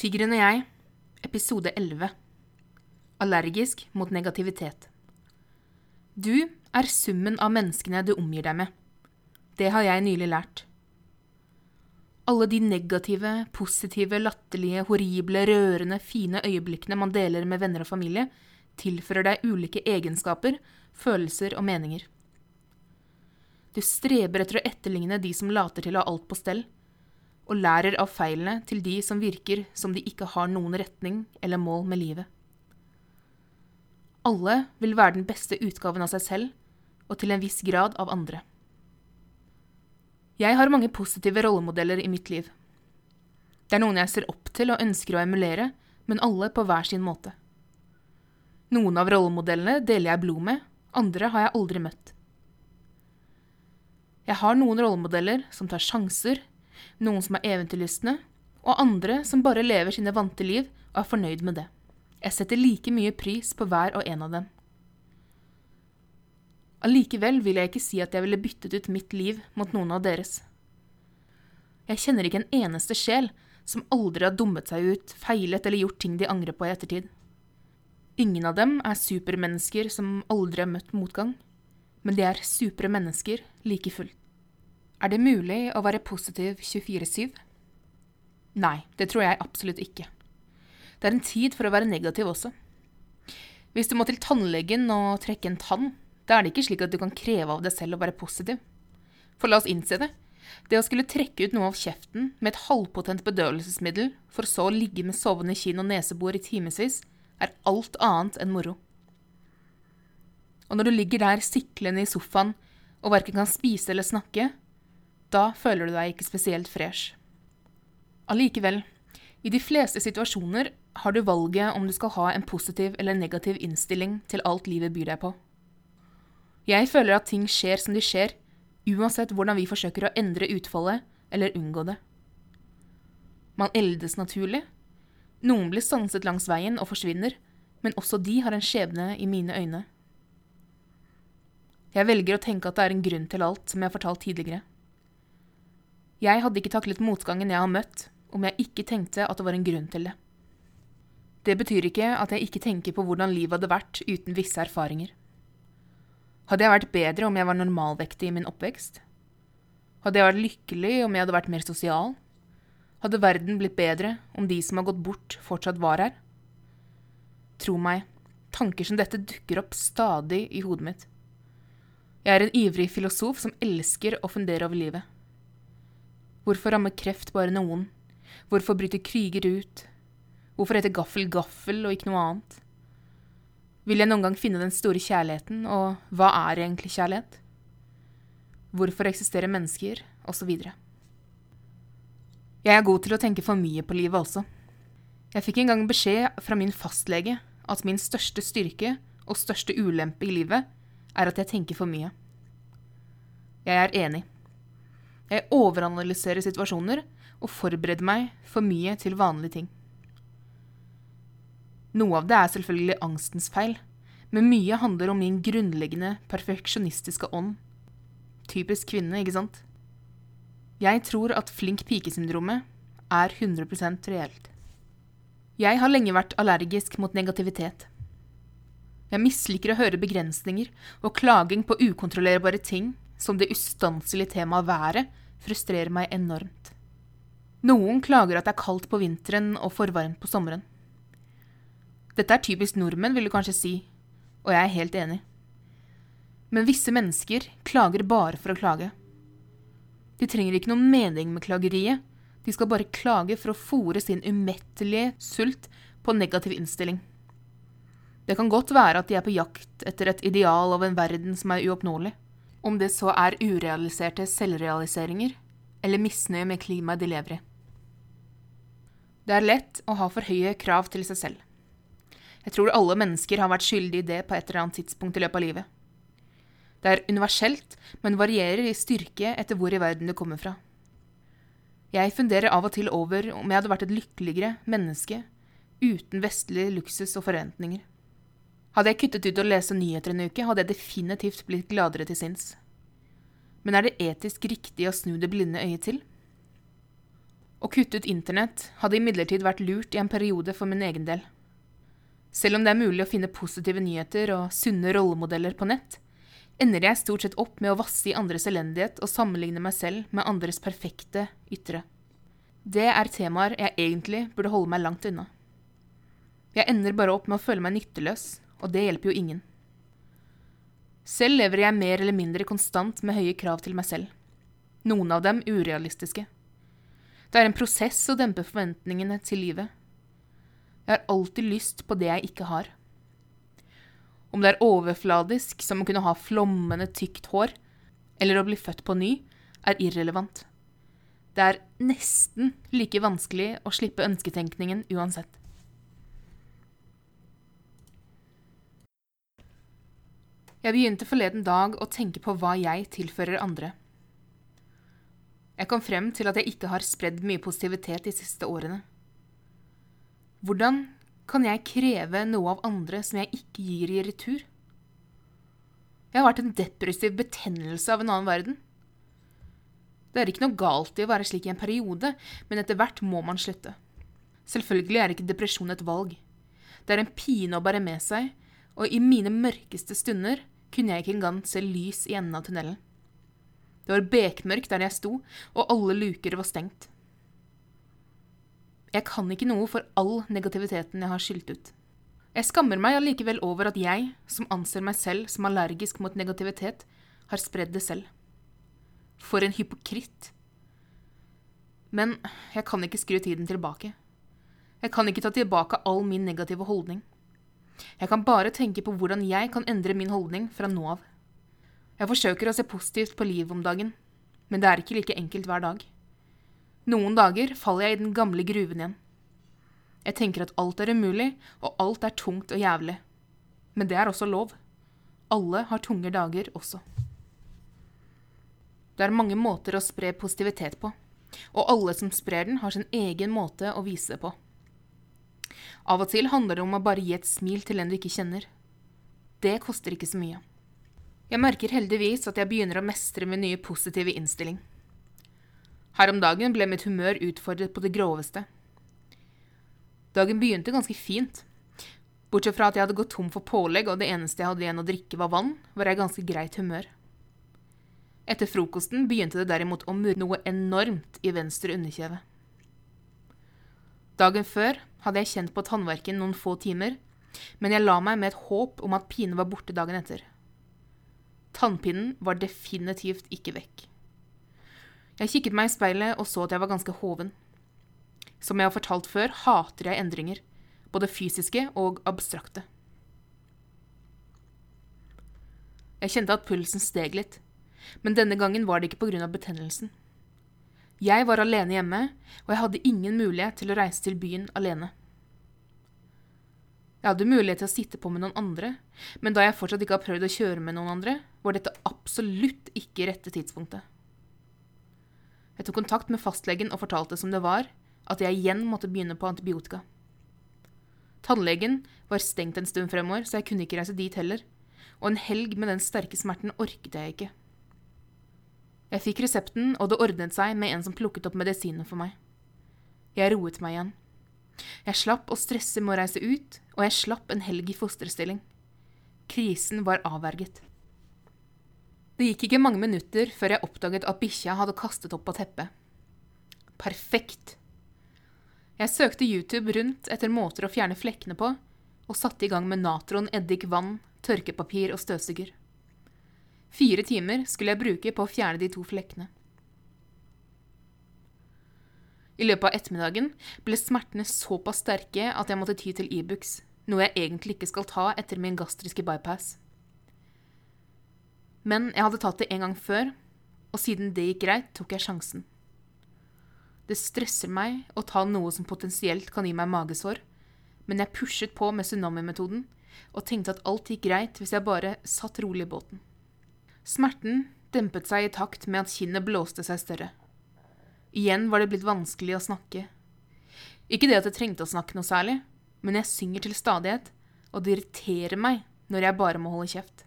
Tigeren og jeg, episode 11. Allergisk mot negativitet. Du er summen av menneskene du omgir deg med. Det har jeg nylig lært. Alle de negative, positive, latterlige, horrible, rørende, fine øyeblikkene man deler med venner og familie, tilfører deg ulike egenskaper, følelser og meninger. Du streber etter å etterligne de som later til å ha alt på stell, og lærer av feilene til de som virker som de ikke har noen retning eller mål med livet. Alle vil være den beste utgaven av seg selv, og til en viss grad av andre. Jeg har mange positive rollemodeller i mitt liv. Det er noen jeg ser opp til og ønsker å emulere, men alle på hver sin måte. Noen av rollemodellene deler jeg blod med, andre har jeg aldri møtt. Jeg har noen rollemodeller som tar sjanser, noen som er eventyrlystne, og andre som bare lever sine vante liv og er fornøyd med det. Jeg setter like mye pris på hver og en av dem. Allikevel vil jeg ikke si at jeg ville byttet ut mitt liv mot noen av deres. Jeg kjenner ikke en eneste sjel som aldri har dummet seg ut, feilet eller gjort ting de angrer på i ettertid. Ingen av dem er supermennesker som aldri har møtt motgang, men de er supre mennesker like fullt. Er det mulig å være positiv 24-7? Nei, det tror jeg absolutt ikke. Det er en tid for å være negativ også. Hvis du må til tannlegen og trekke en tann, da er det ikke slik at du kan kreve av deg selv å være positiv. For la oss innse det. Det å skulle trekke ut noe av kjeften med et halvpotent bedøvelsesmiddel, for så å ligge med sovende kinn og nesebor i timevis, er alt annet enn moro. Og når du ligger der siklende i sofaen og verken kan spise eller snakke, da føler du deg ikke spesielt fresh. Allikevel, i de fleste situasjoner har du valget om du skal ha en positiv eller negativ innstilling til alt livet byr deg på. Jeg føler at ting skjer som de skjer, uansett hvordan vi forsøker å endre utfallet eller unngå det. Man eldes naturlig. Noen blir stanset langs veien og forsvinner, men også de har en skjebne i mine øyne. Jeg velger å tenke at det er en grunn til alt, som jeg har fortalt tidligere. Jeg hadde ikke taklet motgangen jeg har møtt, om jeg ikke tenkte at det var en grunn til det. Det betyr ikke at jeg ikke tenker på hvordan livet hadde vært uten visse erfaringer. Hadde jeg vært bedre om jeg var normalvektig i min oppvekst? Hadde jeg vært lykkelig om jeg hadde vært mer sosial? Hadde verden blitt bedre om de som har gått bort, fortsatt var her? Tro meg, tanker som dette dukker opp stadig i hodet mitt. Jeg er en ivrig filosof som elsker å fundere over livet. Hvorfor rammer kreft bare noen? Hvorfor bryter kriger ut? Hvorfor heter gaffel gaffel og ikke noe annet? Vil jeg noen gang finne den store kjærligheten, og hva er egentlig kjærlighet? Hvorfor eksisterer mennesker, osv. Jeg er god til å tenke for mye på livet også. Jeg fikk en gang beskjed fra min fastlege at min største styrke og største ulempe i livet er at jeg tenker for mye. Jeg er enig. Jeg overanalyserer situasjoner og forbereder meg for mye til vanlige ting. Noe av det er selvfølgelig angstens feil, men mye handler om min grunnleggende perfeksjonistiske ånd. Typisk kvinne, ikke sant? Jeg tror at flink pike-syndromet er 100% reelt. Jeg har lenge vært allergisk mot negativitet. Jeg misliker å høre begrensninger og klaging på ukontrollerbare ting som det ustanselige temaet været frustrerer meg enormt. Noen klager at det er kaldt på vinteren og for varmt på sommeren. Dette er typisk nordmenn, vil du kanskje si, og jeg er helt enig. Men visse mennesker klager bare for å klage. De trenger ikke noen mening med klageriet, de skal bare klage for å fòre sin umettelige sult på negativ innstilling. Det kan godt være at de er på jakt etter et ideal av en verden som er uoppnåelig. Om det så er urealiserte selvrealiseringer eller misnøye med klimaet de lever i. Det er lett å ha for høye krav til seg selv. Jeg tror alle mennesker har vært skyldig i det på et eller annet tidspunkt i løpet av livet. Det er universelt, men varierer i styrke etter hvor i verden du kommer fra. Jeg funderer av og til over om jeg hadde vært et lykkeligere menneske uten vestlig luksus og forventninger. Hadde jeg kuttet ut å lese nyheter en uke, hadde jeg definitivt blitt gladere til sinns. Men er det etisk riktig å snu det blinde øyet til? Å kutte ut internett hadde imidlertid vært lurt i en periode for min egen del. Selv om det er mulig å finne positive nyheter og sunne rollemodeller på nett, ender jeg stort sett opp med å vasse i andres elendighet og sammenligne meg selv med andres perfekte ytre. Det er temaer jeg egentlig burde holde meg langt unna. Jeg ender bare opp med å føle meg nytteløs, og det hjelper jo ingen. Selv lever jeg mer eller mindre konstant med høye krav til meg selv. Noen av dem urealistiske. Det er en prosess å dempe forventningene til livet. Jeg har alltid lyst på det jeg ikke har. Om det er overfladisk, som å kunne ha flommende, tykt hår, eller å bli født på ny, er irrelevant. Det er nesten like vanskelig å slippe ønsketenkningen uansett. Jeg begynte forleden dag å tenke på hva jeg tilfører andre. Jeg kom frem til at jeg ikke har spredd mye positivitet de siste årene. Hvordan kan jeg kreve noe av andre som jeg ikke gir i retur? Jeg har vært en depressiv betennelse av en annen verden. Det er ikke noe galt i å være slik i en periode, men etter hvert må man slutte. Selvfølgelig er ikke depresjon et valg. Det er en pine å bære med seg, og i mine mørkeste stunder kunne jeg ikke engang se lys i enden av tunnelen. Det var bekmørkt der jeg sto, og alle luker var stengt. Jeg kan ikke noe for all negativiteten jeg har skylt ut. Jeg skammer meg allikevel over at jeg, som anser meg selv som allergisk mot negativitet, har spredd det selv. For en hypokritt. Men jeg kan ikke skru tiden tilbake. Jeg kan ikke ta tilbake all min negative holdning. Jeg kan bare tenke på hvordan jeg kan endre min holdning fra nå av. Jeg forsøker å se positivt på livet om dagen, men det er ikke like enkelt hver dag. Noen dager faller jeg i den gamle gruven igjen. Jeg tenker at alt er umulig, og alt er tungt og jævlig. Men det er også lov. Alle har tunge dager også. Det er mange måter å spre positivitet på, og alle som sprer den, har sin egen måte å vise det på. Av og til handler det om å bare gi et smil til en du ikke kjenner. Det koster ikke så mye. Jeg merker heldigvis at jeg begynner å mestre min nye positive innstilling. Her om dagen ble mitt humør utfordret på det groveste. Dagen begynte ganske fint. Bortsett fra at jeg hadde gått tom for pålegg, og det eneste jeg hadde igjen å drikke, var vann, var jeg i ganske greit humør. Etter frokosten begynte det derimot å murre noe enormt i venstre underkjeve. Dagen før hadde jeg kjent på tannverken noen få timer, men jeg la meg med et håp om at pinen var borte dagen etter. Tannpinnen var definitivt ikke vekk. Jeg kikket meg i speilet og så at jeg var ganske hoven. Som jeg har fortalt før, hater jeg endringer, både fysiske og abstrakte. Jeg kjente at pulsen steg litt, men denne gangen var det ikke på grunn av betennelsen. Jeg var alene hjemme, og jeg hadde ingen mulighet til å reise til byen alene. Jeg hadde mulighet til å sitte på med noen andre, men da jeg fortsatt ikke har prøvd å kjøre med noen andre, var dette absolutt ikke rette tidspunktet. Jeg tok kontakt med fastlegen og fortalte som det var, at jeg igjen måtte begynne på antibiotika. Tannlegen var stengt en stund fremover, så jeg kunne ikke reise dit heller, og en helg med den sterke smerten orket jeg ikke. Jeg fikk resepten, og det ordnet seg med en som plukket opp medisinen for meg. Jeg roet meg igjen. Jeg slapp å stresse med å reise ut, og jeg slapp en helg i fosterstilling. Krisen var avverget. Det gikk ikke mange minutter før jeg oppdaget at bikkja hadde kastet opp på teppet. Perfekt. Jeg søkte YouTube rundt etter måter å fjerne flekkene på, og satte i gang med natron, eddik, vann, tørkepapir og støvsuger. Fire timer skulle jeg bruke på å fjerne de to flekkene. I løpet av ettermiddagen ble smertene såpass sterke at jeg måtte ty til Ibux, e noe jeg egentlig ikke skal ta etter min gastriske bypass. Men jeg hadde tatt det en gang før, og siden det gikk greit, tok jeg sjansen. Det stresser meg å ta noe som potensielt kan gi meg magesår, men jeg pushet på med tsunami-metoden og tenkte at alt gikk greit hvis jeg bare satt rolig i båten. Smerten dempet seg i takt med at kinnet blåste seg større. Igjen var det blitt vanskelig å snakke. Ikke det at jeg trengte å snakke noe særlig, men jeg synger til stadighet, og det irriterer meg når jeg bare må holde kjeft.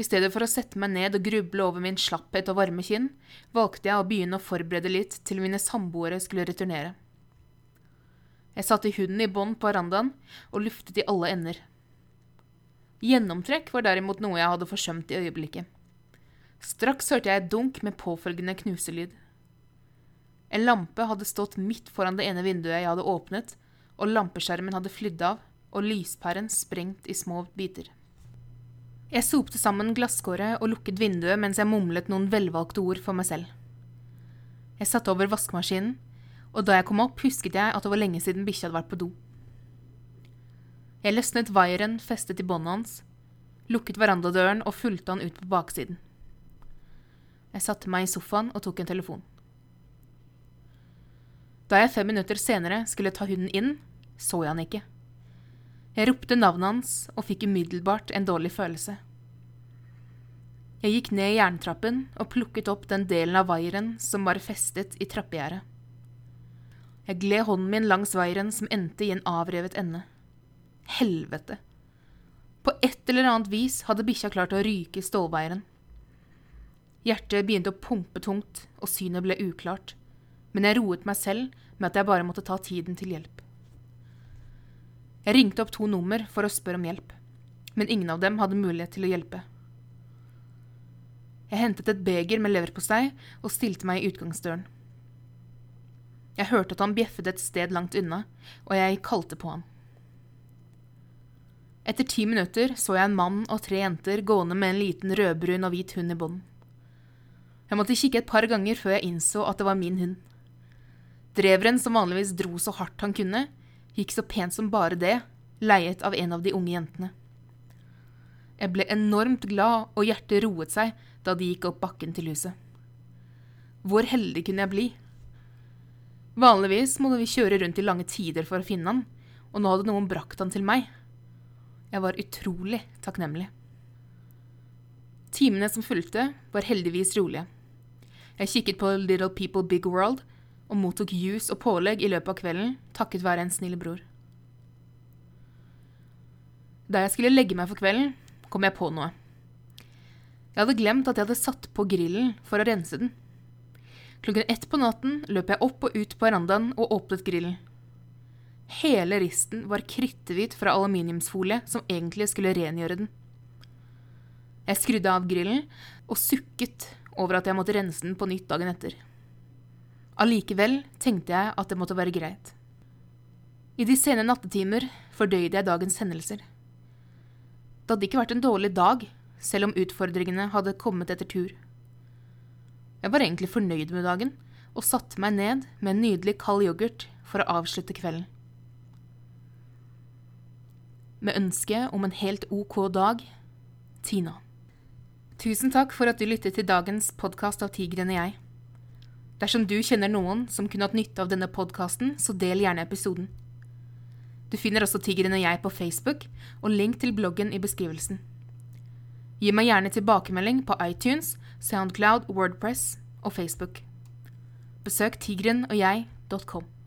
I stedet for å sette meg ned og gruble over min slapphet og varme kinn, valgte jeg å begynne å forberede litt til mine samboere skulle returnere. Jeg satte hunden i bånd på verandaen og luftet i alle ender. Gjennomtrekk var derimot noe jeg hadde forsømt i øyeblikket. Straks hørte jeg et dunk med påfølgende knuselyd. En lampe hadde stått midt foran det ene vinduet jeg hadde åpnet, og lampeskjermen hadde flydd av og lyspæren sprengt i små biter. Jeg sopte sammen glasskåret og lukket vinduet mens jeg mumlet noen velvalgte ord for meg selv. Jeg satte over vaskemaskinen, og da jeg kom opp, husket jeg at det var lenge siden bikkja hadde vært på do. Jeg løsnet vaieren festet i båndet hans, lukket verandadøren og fulgte han ut på baksiden. Jeg satte meg i sofaen og tok en telefon. Da jeg fem minutter senere skulle ta hunden inn, så jeg han ikke. Jeg ropte navnet hans og fikk umiddelbart en dårlig følelse. Jeg gikk ned jerntrappen og plukket opp den delen av vaieren som var festet i trappegjerdet. Jeg gled hånden min langs vaieren som endte i en avrevet ende. Helvete! På et eller annet vis hadde bikkja klart å ryke stålvaieren. Hjertet begynte å pumpe tungt, og synet ble uklart, men jeg roet meg selv med at jeg bare måtte ta tiden til hjelp. Jeg ringte opp to nummer for å spørre om hjelp, men ingen av dem hadde mulighet til å hjelpe. Jeg hentet et beger med leverpostei og stilte meg i utgangsdøren. Jeg hørte at han bjeffet et sted langt unna, og jeg kalte på han. Etter ti minutter så jeg en mann og tre jenter gående med en liten rødbrun og hvit hund i bånd. Jeg måtte kikke et par ganger før jeg innså at det var min hund. Dreveren, som vanligvis dro så hardt han kunne, gikk så pent som bare det, leiet av en av de unge jentene. Jeg ble enormt glad, og hjertet roet seg da de gikk opp bakken til huset. Hvor heldig kunne jeg bli? Vanligvis måtte vi kjøre rundt i lange tider for å finne han, og nå hadde noen brakt han til meg. Jeg var utrolig takknemlig. Timene som fulgte, var heldigvis rolige. Jeg kikket på Little People Big World og mottok juice og pålegg i løpet av kvelden takket være en snill bror. Da jeg skulle legge meg for kvelden, kom jeg på noe. Jeg hadde glemt at jeg hadde satt på grillen for å rense den. Klokken ett på natten løp jeg opp og ut på verandaen og åpnet grillen. Hele risten var kritthvit fra aluminiumsfolie som egentlig skulle rengjøre den. Jeg skrudde av grillen og sukket over at jeg måtte rense den på nytt dagen etter. Allikevel tenkte jeg at det måtte være greit. I de sene nattetimer fordøyde jeg dagens hendelser. Det hadde ikke vært en dårlig dag, selv om utfordringene hadde kommet etter tur. Jeg var egentlig fornøyd med dagen, og satte meg ned med en nydelig kald yoghurt for å avslutte kvelden. Med ønske om en helt ok dag Tina. Tusen takk for at du lyttet til dagens podkast av Tigrene jeg. Dersom du kjenner noen som kunne hatt nytte av denne podkasten, så del gjerne episoden. Du finner også Tigeren og jeg på Facebook, og link til bloggen i beskrivelsen. Gi meg gjerne tilbakemelding på iTunes, Soundcloud, Wordpress og Facebook. Besøk tigrenogjeg.com.